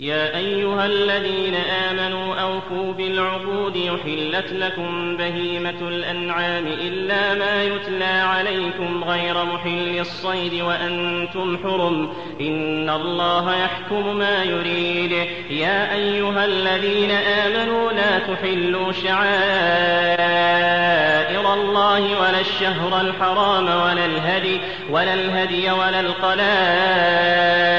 يا أيها الذين آمنوا أوفوا بالعقود يحلت لكم بهيمة الأنعام إلا ما يتلى عليكم غير محل الصيد وأنتم حرم. إن الله يحكم ما يريد. يا أيها الذين آمنوا لا تحلوا شعائر الله ولا الشهر الحرام ولا الهدي ولا الهدي ولا القلائد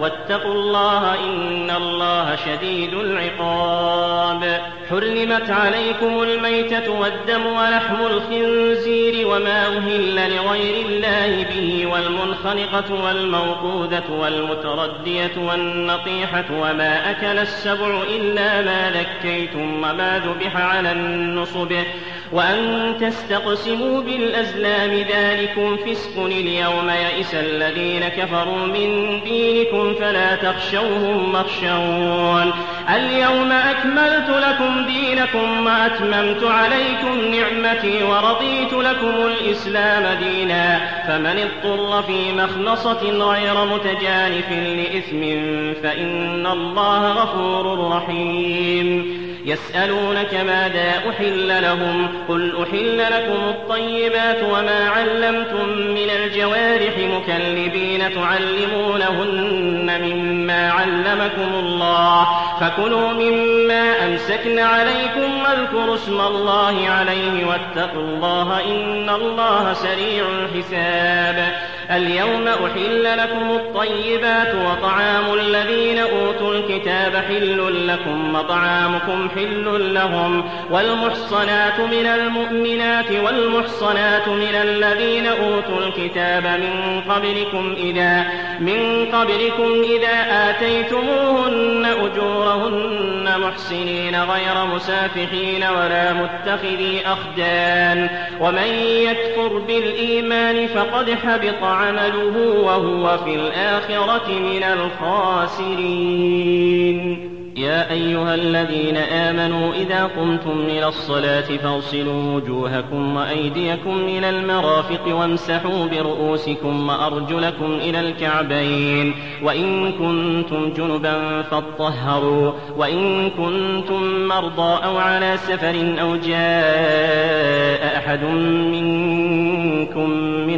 واتقوا الله إن الله شديد العقاب. حرمت عليكم الميتة والدم ولحم الخنزير وما أهل لغير الله به والمنخنقة والموقوذة والمتردية والنطيحة وما أكل السبع إلا ما ذكيتم وما ذبح على النصب. وأن تستقسموا بالأزلام ذلكم فسق اليوم يئس الذين كفروا من دينكم فلا تخشوهم واخشون. اليوم أكملت لكم دينكم وأتممت عليكم نعمتي ورضيت لكم الإسلام دينا. فمن اضطر في مخلصة غير متجانف لإثم فإن الله غفور رحيم. يسألونك ماذا أحل لهم قل أحل لكم الطيبات وما علمتم من الجوارح مكلبين تعلمونهن مما علمكم الله فكلوا مما أمسكن عليكم واذكروا اسم الله عليه واتقوا الله إن الله سريع الحساب اليوم أحل لكم الطيبات وطعام الذين أوتوا الكتاب حل لكم وطعامكم حل لهم والمحصنات من المؤمنات والمحصنات من الذين أوتوا الكتاب من قبلكم إذا من قبلكم إذا آتيتموهن أجورهن محسنين غير مسافحين ولا متخذي أخدان ومن يكفر بالإيمان فقد حبط عمله وهو في الآخرة من الخاسرين. يا أيها الذين آمنوا إذا قمتم إلى الصلاة فاغسلوا وجوهكم وأيديكم إلى المرافق وامسحوا برؤوسكم وأرجلكم إلى الكعبين. وإن كنتم جنبا فاطهروا. وإن كنتم مرضى أو على سفر أو جاء أحد منكم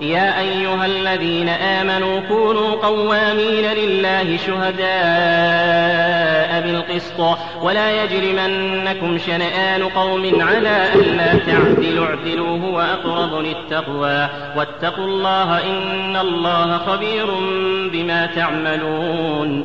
يا أيها الذين آمنوا كونوا قوامين لله شهداء بالقسط ولا يجرمنكم شنآن قوم على ألا تعدلوا اعدلوا هو أقرب للتقوى. واتقوا الله إن الله خبير بما تعملون.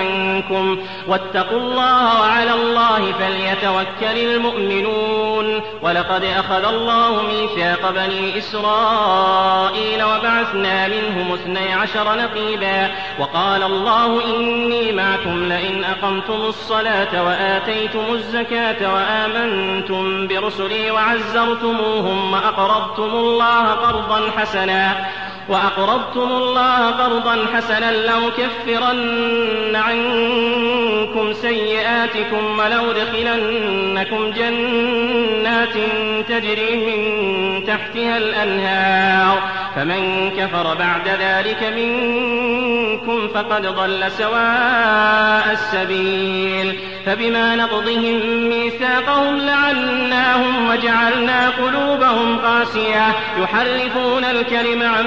عنكم واتقوا الله وعلى الله فليتوكل المؤمنون ولقد أخذ الله ميثاق بني إسرائيل وبعثنا منهم اثني عشر نقيبا وقال الله إني معكم لئن أقمتم الصلاة وآتيتم الزكاة وآمنتم برسلي وعزرتموهم وأقرضتم الله قرضا حسنا وأقرضتم الله قرضا حسنا لأكفرن عنكم سيئاتكم ولأدخلنكم جنات تجري من تحتها الأنهار. فمن كفر بعد ذلك منكم فقد ضل سواء السبيل. فبما نقضهم ميثاقهم لعناهم وجعلنا قلوبهم قاسية. يحرفون الكلم عن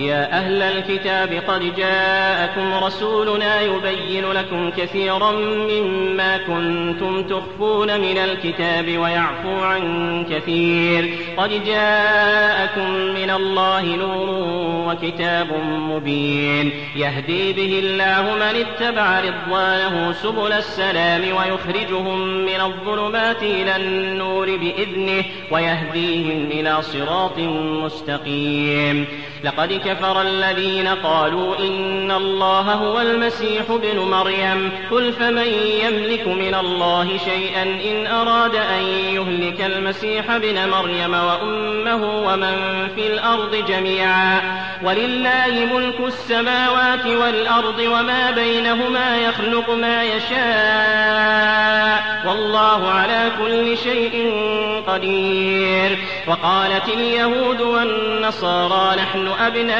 يا أهل الكتاب قد جاءكم رسولنا يبين لكم كثيرا مما كنتم تخفون من الكتاب ويعفو عن كثير. قد جاءكم من الله نور وكتاب مبين. يهدي به الله من اتبع رضوانه سبل السلام ويخرجهم من الظلمات إلى النور بإذنه ويهديهم إلى صراط مستقيم. لقد كفر الذين قالوا إن الله هو المسيح ابن مريم. قل فمن يملك من الله شيئا إن أراد أن يهلك المسيح ابن مريم وأمه ومن في الأرض جميعا. ولله ملك السماوات والأرض وما بينهما يخلق ما يشاء. والله على كل شيء قدير. وقالت اليهود والنصارى نحن أبناء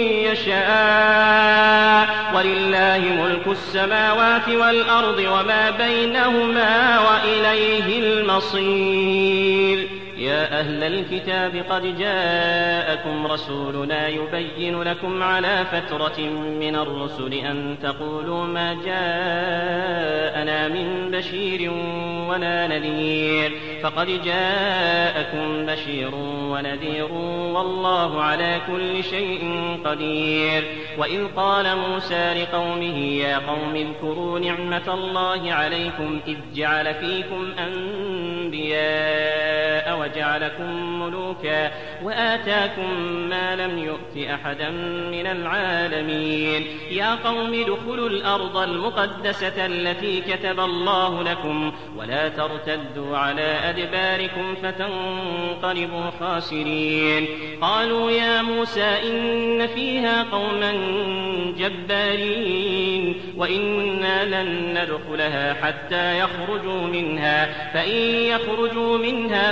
يشاء. ولله ملك السماوات والأرض وما بينهما وإليه المصير. يا أهل الكتاب قد جاءكم رسولنا يبين لكم على فترة من الرسل أن تقولوا ما جاءنا من بشير ولا نذير. فقد جاءكم بشير ونذير والله على كل شيء قدير. وإذ قال موسى لقومه يا قوم اذكروا نعمة الله عليكم إذ جعل فيكم أنبياء وجعلكم ملوكا وآتاكم ما لم يؤت أحدا من العالمين. يا قوم ادخلوا الأرض المقدسة التي كتب الله لكم ولا ترتدوا على أدباركم فتنقلبوا خاسرين. قالوا يا موسى إن فيها قوما جبارين وإنا لن ندخلها حتى يخرجوا منها. فإن يخرجوا منها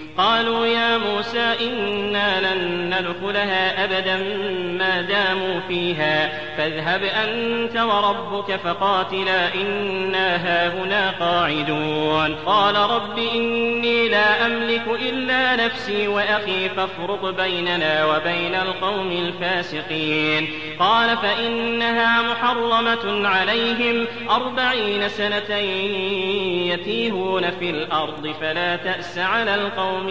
قالوا يا موسى إنا لن ندخلها أبدا ما داموا فيها فاذهب أنت وربك فقاتلا إنا هاهنا قاعدون. قال رب إني لا أملك إلا نفسي وأخي فافرق بيننا وبين القوم الفاسقين. قال فإنها محرمة عليهم أربعين سنة يتيهون في الأرض فلا تأس على القوم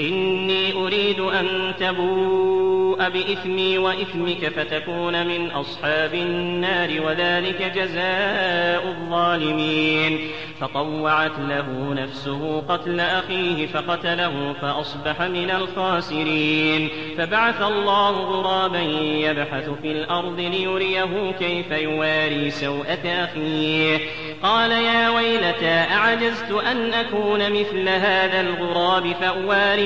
إني أريد أن تبوء بإثمي وإثمك فتكون من أصحاب النار وذلك جزاء الظالمين. فطوعت له نفسه قتل أخيه فقتله فأصبح من الخاسرين. فبعث الله غرابا يبحث في الأرض ليريه كيف يواري سوءة أخيه. قال يا ويلتى أعجزت أن أكون مثل هذا الغراب فأواري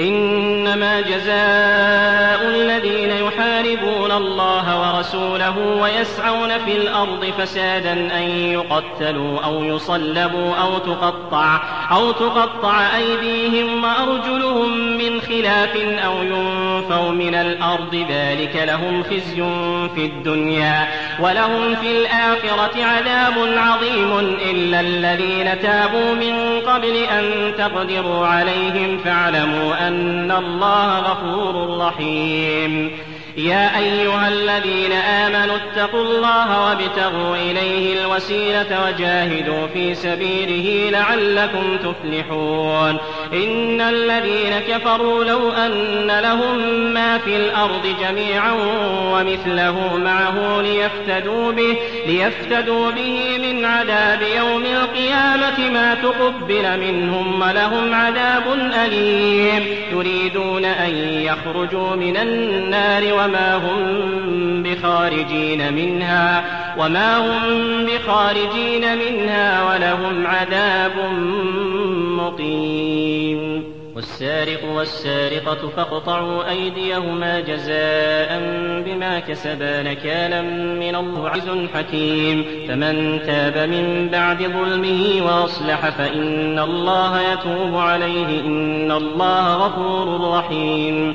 إنما جزاء الذين يحاربون الله ورسوله ويسعون في الأرض فسادا أن يقتلوا أو يصلبوا أو تقطع أو تقطع أيديهم وأرجلهم من خلاف أو ينفوا من الأرض. ذلك لهم خزي في الدنيا ولهم في الآخرة عذاب عظيم إلا الذين تابوا من قبل أن تقدروا عليهم فاعلموا أن الله غفور رحيم يا أيها الذين آمنوا اتقوا الله وابتغوا إليه الوسيلة وجاهدوا في سبيله لعلكم تفلحون. إن الذين كفروا لو أن لهم ما في الأرض جميعا ومثله معه ليفتدوا به ليفتدوا به من عذاب يوم القيامة ما تقبل منهم ولهم عذاب أليم. يريدون أن يخرجوا من النار وما هم بخارجين منها وما هم بخارجين منها ولهم عذاب مقيم. والسارق والسارقة فاقطعوا أيديهما جزاء بما كسبا نكالا من الله عز حكيم. فمن تاب من بعد ظلمه وأصلح فإن الله يتوب عليه إن الله غفور رحيم.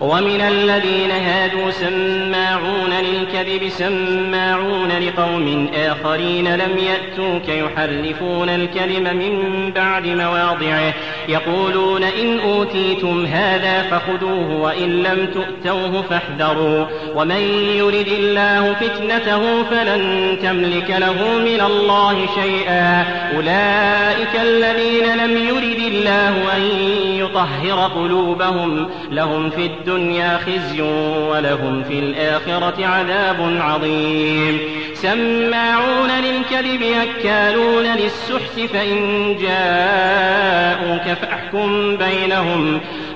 ومن الذين هادوا سماعون للكذب سماعون لقوم آخرين لم يأتوك يحرفون الكلم من بعد مواضعه. يقولون إن أوتيتم هذا فخذوه وإن لم تؤتوه فاحذروا. ومن يرد الله فتنته فلن تملك له من الله شيئا. أولئك الذين لم يرد الله أن يطهر قلوبهم لهم في الدنيا خزي ولهم في الآخرة عذاب عظيم. سماعون للكذب أكالون للسحت فإن جاءوك فاحكم بينهم.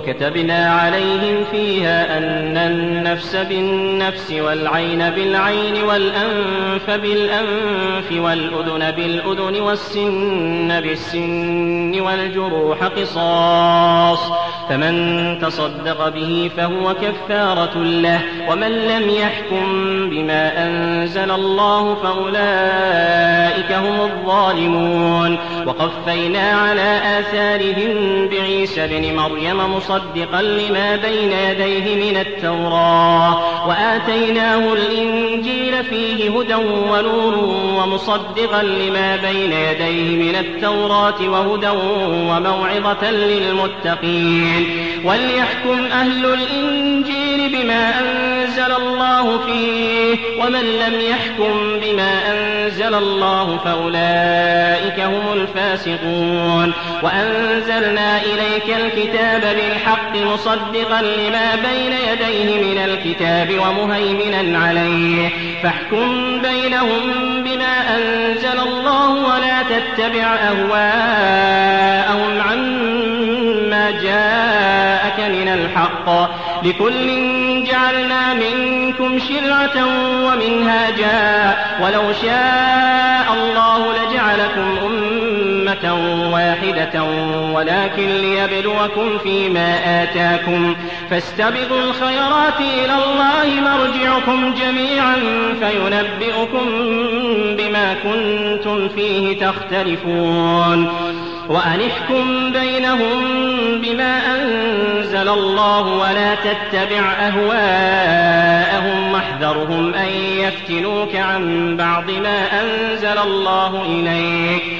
وكتبنا عليهم فيها أن النفس بالنفس والعين بالعين والأنف بالأنف والأذن بالأذن والسن بالسن والجروح قصاص فمن تصدق به فهو كفارة له ومن لم يحكم بما أنزل الله فأولئك هم الظالمون وقفينا على آثارهم بعيسى بن مريم مصدقا لما بين يديه من التوراة. وآتيناه الإنجيل فيه هدى ونور ومصدقا لما بين يديه من التوراة وهدى وموعظة للمتقين. وليحكم أهل الإنجيل بما أنزل الله فيه ومن لم يحكم بما أنزل الله فأولئك هم الفاسقون. وأنزلنا إليك الكتاب بالحق مصدقا لما بين يديه من الكتاب ومهيمنا عليه. فاحكم بينهم بما أنزل الله ولا تتبع أهواءهم عما جاءك من الحق. لكل جعلنا منكم شرعة ومنهاجا. ولو شاء الله لجعلكم أمة واحدة ولكن ليبلوكم فيما آتاكم. فاستبقوا الخيرات إلى الله مرجعكم جميعا فينبئكم بما كنتم فيه تختلفون. وأن احكم بينهم بما أنزل الله ولا تتبع أهواءهم واحذرهم أن يفتنوك عن بعض ما أنزل الله إليك.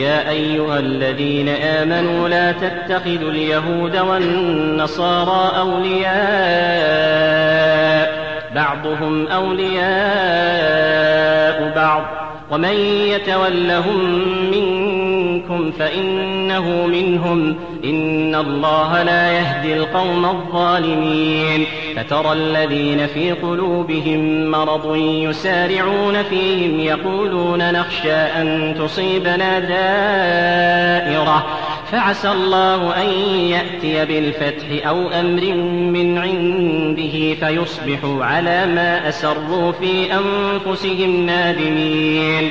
يا أيها الذين آمنوا لا تتخذوا اليهود والنصارى أولياء بعضهم أولياء بعض ومن يتولهم منكم فإنه منهم إن الله لا يهدي القوم الظالمين. فترى الذين في قلوبهم مرض يسارعون فيهم يقولون نخشى أن تصيبنا دائرة. فعسى الله أن يأتي بالفتح أو أمر من عنده فيصبحوا على ما أسروا في أنفسهم نادمين.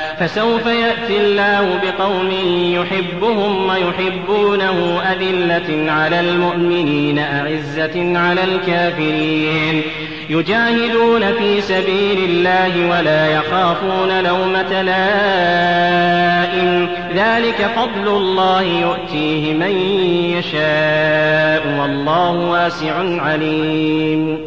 فسوف يأتي الله بقوم يحبهم ويحبونه أذلة على المؤمنين أعزة على الكافرين. يجاهدون في سبيل الله ولا يخافون لومة لائم. ذلك فضل الله يؤتيه من يشاء والله واسع عليم.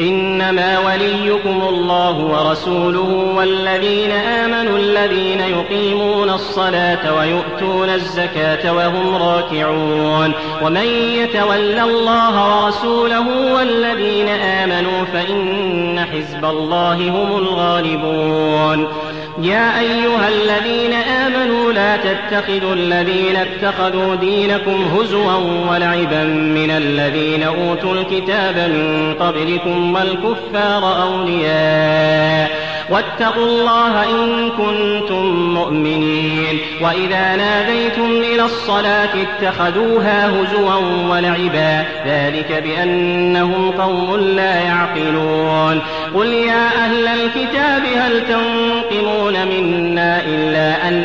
إنما وليكم الله ورسوله والذين آمنوا الذين يقيمون الصلاة ويؤتون الزكاة وهم راكعون ومن يتول الله ورسوله والذين آمنوا فإن حزب الله هم الغالبون يا أيها الذين آمنوا لا تتخذوا الذين اتخذوا دينكم هزوا ولعبا من الذين أوتوا الكتاب من قبلكم والكفار أولياء. واتقوا الله إن كنتم مؤمنين. وإذا ناديتم إلى الصلاة اتخذوها هزوا ولعبا. ذلك بأنهم قوم لا يعقلون. قل يا أهل الكتاب هل تنقمون منا إلا أن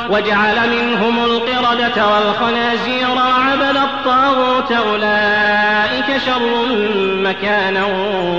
وجعل منهم القردة والخنازير وعبد الطاغوت أولئك شر مكانا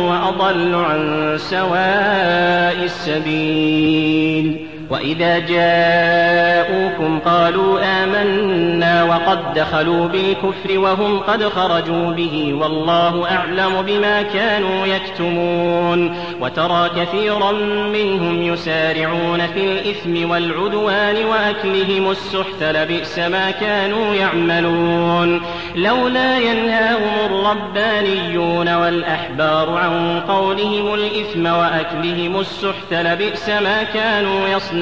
وأضل عن سواء السبيل. وإذا جاءوكم قالوا آمنا وقد دخلوا بالكفر وهم قد خرجوا به والله أعلم بما كانوا يكتمون وترى كثيرا منهم يسارعون في الإثم والعدوان وأكلهم السحت لبئس ما كانوا يعملون لولا ينهاهم الربانيون والأحبار عن قولهم الإثم وأكلهم السحت لبئس ما كانوا يصنعون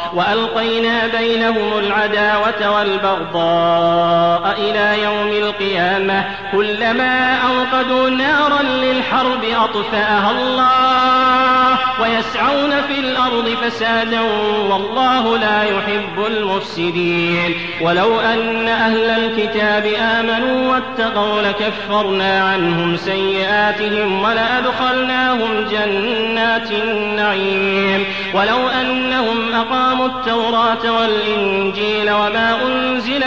وألقينا بينهم العداوة والبغضاء إلى يوم القيامة. كلما أوقدوا نارا للحرب أطفأها الله ويسعون في الأرض فسادا والله لا يحب المفسدين. ولو أن أهل الكتاب آمنوا واتقوا لكفرنا عنهم سيئاتهم ولأدخلناهم جنات النعيم. ولو أنهم أقاموا التوراة والإنجيل وما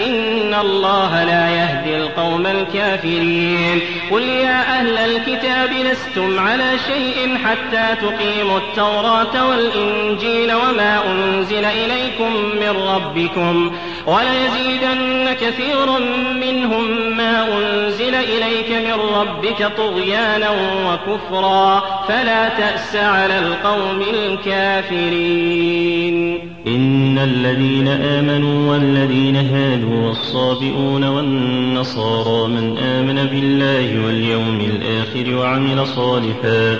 إن الله لا يهدي القوم الكافرين. قل يا أهل الكتاب لستم على شيء حتى تقيموا التوراة والإنجيل وما أنزل إليكم من ربكم وليزيدن كثيرا منهم ما أنزل إليك من ربك طغيانا وكفرا فلا تأس على القوم الكافرين. إن الذين آمنوا والذين هادوا والصابئون والنصارى من آمن بالله واليوم الآخر وعمل صالحا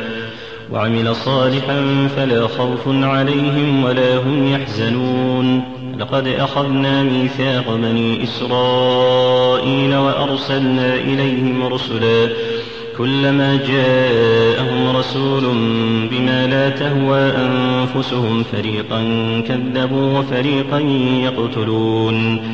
وعمل صالحا فلا خوف عليهم ولا هم يحزنون. لقد أخذنا ميثاق بني إسرائيل وأرسلنا إليهم رسلا. كلما جاءهم رسول بما لا تهوى أنفسهم فريقا كذبوا وفريقا يقتلون.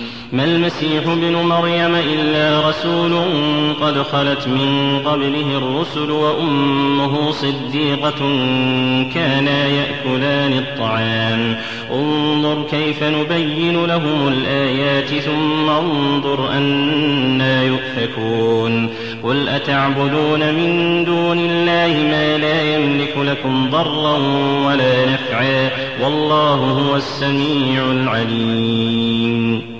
ما المسيح ابن مريم إلا رسول قد خلت من قبله الرسل وأمه صديقة كانا يأكلان الطعام. انظر كيف نبين لهم الآيات ثم انظر أنا يؤفكون. قل أتعبدون من دون الله ما لا يملك لكم ضرا ولا نفعا. والله هو السميع العليم.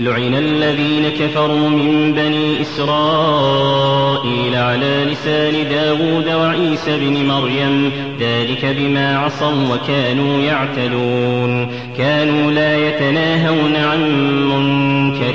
لعن الذين كفروا من بني إسرائيل على لسان داود وعيسى بن مريم. ذلك بما عصوا وكانوا يعتدون. كانوا لا يتناهون عن منكر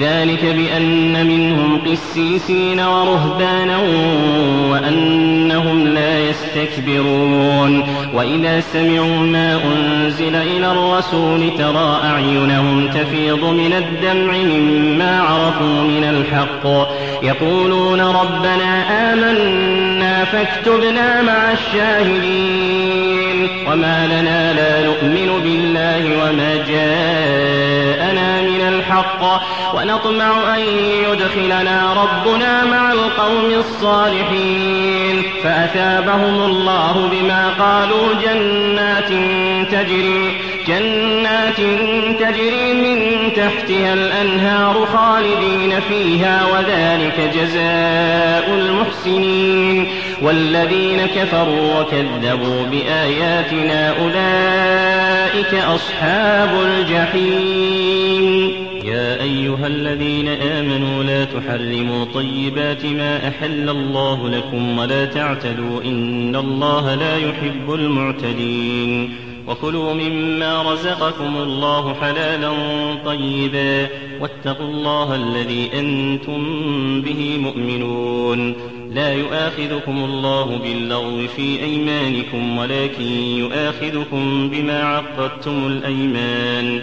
ذلك بأن منهم قسيسين ورهبانا وأنهم لا يستكبرون. وإذا سمعوا ما أنزل إلى الرسول ترى أعينهم تفيض من الدمع مما عرفوا من الحق. يقولون ربنا آمنا فاكتبنا مع الشاهدين. وما لنا لا نؤمن بالله وما جاءنا من الحق. ونطمع أن يدخلنا ربنا مع القوم الصالحين. فأثابهم الله بما قالوا جنات تجري جنات تجري من تحتها الأنهار خالدين فيها وذلك جزاء المحسنين. والذين كفروا وكذبوا بآياتنا أولئك أصحاب الجحيم. يا أيها الذين آمنوا لا تحرموا طيبات ما أحل الله لكم ولا تعتدوا إن الله لا يحب المعتدين وكلوا مما رزقكم الله حلالا طيبا واتقوا الله الذي أنتم به مؤمنون لا يؤاخذكم الله باللغو في أيمانكم ولكن يؤاخذكم بما عقدتم الأيمان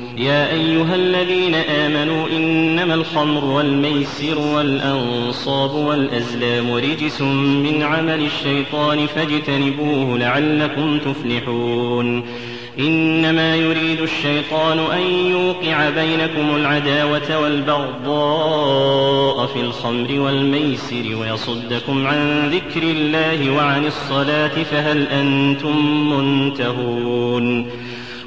يا أيها الذين آمنوا إنما الخمر والميسر والأنصاب والأزلام رجس من عمل الشيطان فاجتنبوه لعلكم تفلحون إنما يريد الشيطان أن يوقع بينكم العداوة والبغضاء في الخمر والميسر ويصدكم عن ذكر الله وعن الصلاة فهل أنتم منتهون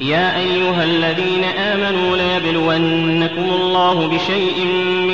يا أيها الذين آمنوا ليبلونكم الله بشيء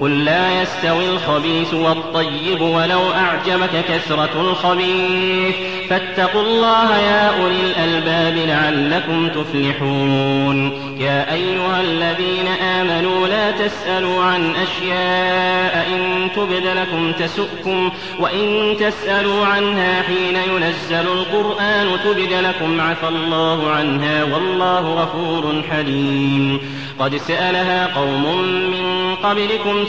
قل لا يستوي الخبيث والطيب ولو أعجبك كثرة الخبيث. فاتقوا الله يا أولي الألباب لعلكم تفلحون. يا أيها الذين آمنوا لا تسألوا عن أشياء إن تبد لكم تسؤكم وإن تسألوا عنها حين ينزل القرآن تبد لكم. عفى الله عنها والله غفور حليم. قد سألها قوم من قبلكم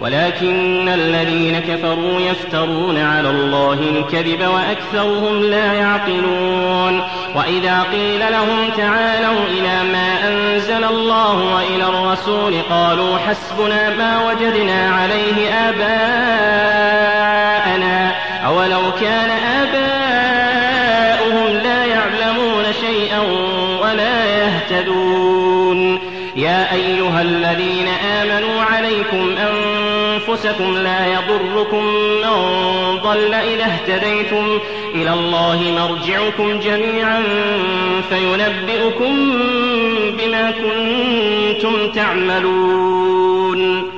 ولكن الذين كفروا يفترون على الله الكذب وأكثرهم لا يعقلون. وإذا قيل لهم تعالوا إلى ما أنزل الله وإلى الرسول قالوا حسبنا ما وجدنا عليه آباءنا. أولو كان آباؤهم أنفسكم لا يضركم من ضل إذا اهتديتم إلى الله مرجعكم جميعا فينبئكم بما كنتم تعملون.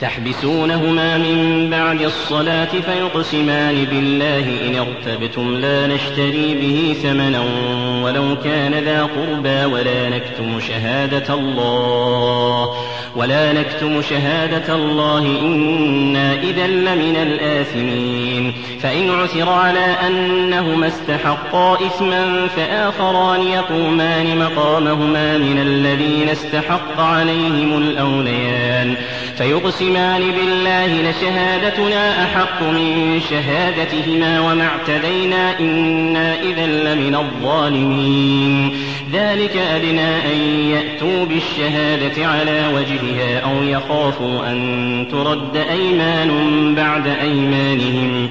تحبسونهما من بعد الصلاة فيقسمان بالله إن ارتبتم لا نشتري به ثمنا ولو كان ذا قربى ولا نكتم شهادة الله ولا نكتم شهادة الله إنا إذا لمن الآثمين فإن عثر على أنهما استحقا إثما فآخران يقومان مقامهما من الذين استحق عليهم الأوليان فيقسمان بالله لشهادتنا أحق من شهادتهما وما اعتدينا إنا إذا لمن الظالمين. ذلك أدنى أن يأتوا بالشهادة على وجهها أو يخافوا أن ترد أيمان بعد أيمانهم.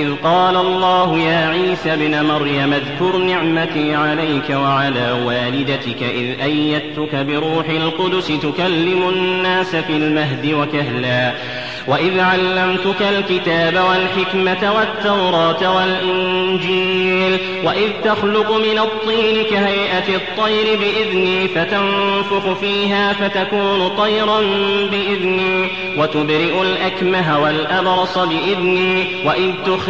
إذ قال الله يا عيسى ابن مريم اذكر نعمتي عليك وعلى والدتك إذ أيدتك بروح القدس تكلم الناس في المهد وكهلا وإذ علمتك الكتاب والحكمة والتوراة والإنجيل وإذ تخلق من الطين كهيئة الطير بإذني فتنفخ فيها فتكون طيرا بإذني وتبرئ الأكمه والأبرص بإذني وإذ تخرج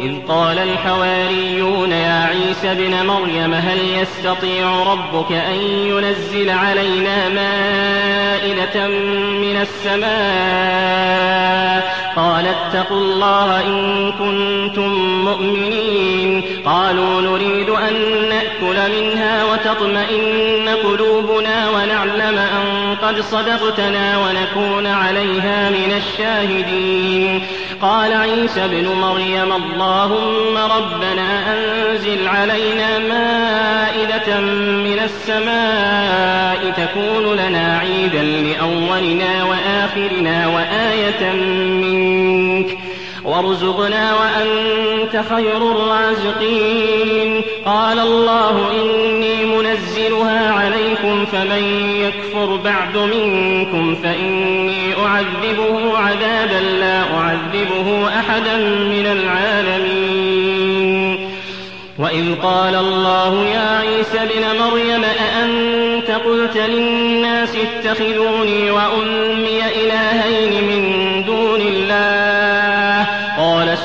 إذ قال الحواريون يا عيسى ابن مريم هل يستطيع ربك أن ينزل علينا مائدة من السماء؟ قال اتقوا الله إن كنتم مؤمنين. قالوا نريد أن نأكل منها وتطمئن قلوبنا ونعلم أن قد صدقتنا ونكون عليها من الشاهدين. قال عيسى ابن مريم اللهم ربنا أنزل علينا مائدة من السماء تكون لنا عيدا لأولنا وآخرنا وآية منك وارزقنا وأنت خير الرازقين. قال الله إني منزلها عليكم فمن يكفر بعد منكم فإني أعذبه عذابا لا أعذبه أحدا من العالمين. وإذ قال الله يا عيسى ابن مريم أأنت قلت للناس اتخذوني وأمي إلهين من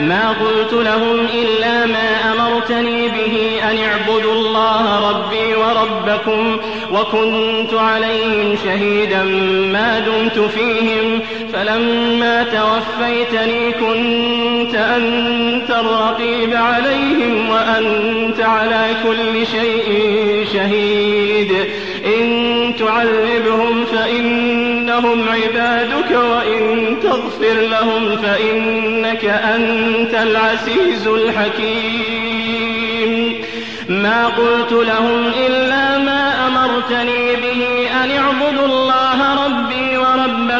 ما قلت لهم إلا ما أمرتني به أن اعبدوا الله ربي وربكم وكنت عليهم شهيدا ما دمت فيهم. فلما توفيتني كنت أنت الرقيب عليهم وأنت على كل شيء شهيد. إن تعذبهم فإنهم عبادك وإن تغفر لهم فإنك أنت العزيز الحكيم. ما قلت لهم إلا ما أمرتني به أن اعبدوا الله ربي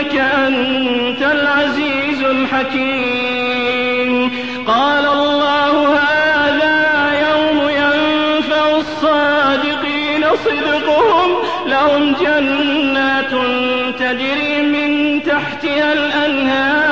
فإنك أنت العزيز الحكيم. قال الله هذا يوم ينفع الصادقين صدقهم لهم جنات تجري من تحتها الأنهار.